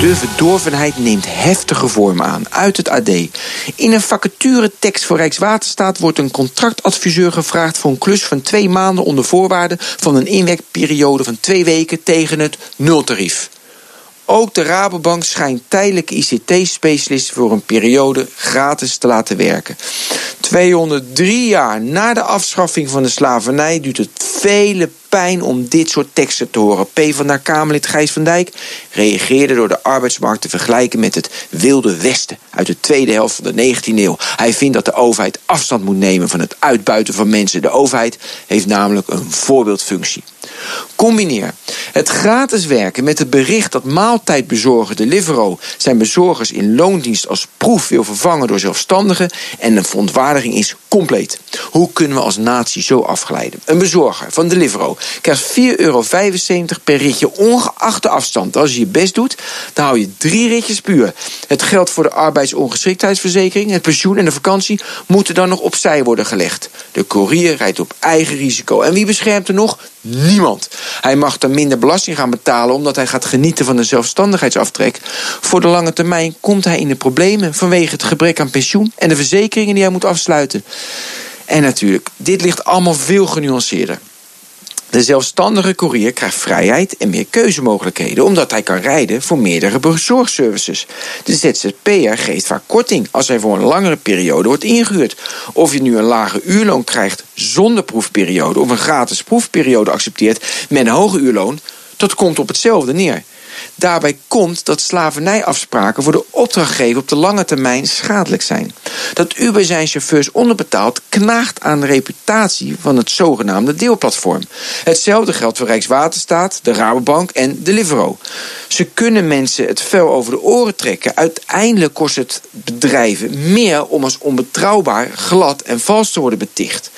De verdorvenheid neemt heftige vorm aan. Uit het AD. In een vacaturetekst voor Rijkswaterstaat wordt een contractadviseur gevraagd voor een klus van twee maanden onder voorwaarde van een inwerkperiode van twee weken tegen het nultarief. Ook de Rabobank schijnt tijdelijke ICT-specialisten voor een periode gratis te laten werken. 203 jaar na de afschaffing van de slavernij duurt het vele pijn om dit soort teksten te horen. P van daar Kamerlid Gijs van Dijk reageerde door de arbeidsmarkt te vergelijken met het Wilde Westen uit de tweede helft van de 19e eeuw. Hij vindt dat de overheid afstand moet nemen van het uitbuiten van mensen. De overheid heeft namelijk een voorbeeldfunctie. Combineer het gratis werken met het bericht dat maaltijdbezorger Deliveroo zijn bezorgers in loondienst als proef wil vervangen door zelfstandigen en de verontwaardiging is compleet. Hoe kunnen we als natie zo afglijden? Een bezorger van Deliveroo krijgt 4,75 euro per ritje ongeacht de afstand. Als je je best doet, dan hou je drie ritjes puur. Het geld voor de arbeidsongeschiktheidsverzekering, het pensioen en de vakantie moeten dan nog opzij worden gelegd. De courier rijdt op eigen risico. En wie beschermt er nog? Niemand. Hij mag dan minder belasting gaan betalen omdat hij gaat genieten van de zelfstandigheidsaftrek. Voor de lange termijn komt hij in de problemen vanwege het gebrek aan pensioen en de verzekeringen die hij moet afsluiten. En natuurlijk, dit ligt allemaal veel genuanceerder. De zelfstandige courier krijgt vrijheid en meer keuzemogelijkheden, omdat hij kan rijden voor meerdere bezorgservices. De ZZP'er geeft vaak korting als hij voor een langere periode wordt ingehuurd. Of je nu een lage uurloon krijgt zonder proefperiode of een gratis proefperiode accepteert met een hoger uurloon, dat komt op hetzelfde neer. Daarbij komt dat slavernijafspraken voor de opdrachtgever op de lange termijn schadelijk zijn. Dat Uber zijn chauffeurs onderbetaalt knaagt aan de reputatie van het zogenaamde deelplatform. Hetzelfde geldt voor Rijkswaterstaat, de Rabobank en Deliveroo. Ze kunnen mensen het vel over de oren trekken. Uiteindelijk kost het bedrijven meer om als onbetrouwbaar, glad en vals te worden beticht.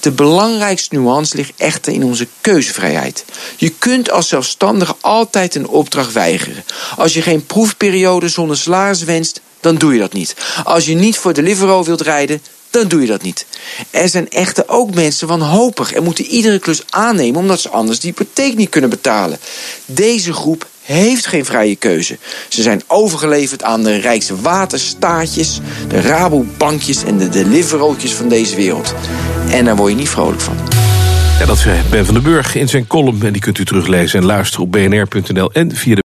De belangrijkste nuance ligt echter in onze keuzevrijheid. Je kunt als zelfstandige altijd een opdracht weigeren. Als je geen proefperiode zonder salaris wenst, dan doe je dat niet. Als je niet voor Deliveroo wilt rijden, dan doe je dat niet. Er zijn echter ook mensen wanhopig en moeten iedere klus aannemen omdat ze anders de hypotheek niet kunnen betalen. Deze groep heeft geen vrije keuze. Ze zijn overgeleverd aan de Rijkswaterstaatjes, de Rabobankjes en de Deliverootjes van deze wereld. En daar word je niet vrolijk van. Ja, dat zei Ben van den Burg in zijn column. En die kunt u teruglezen en luisteren op bnr.nl en via de...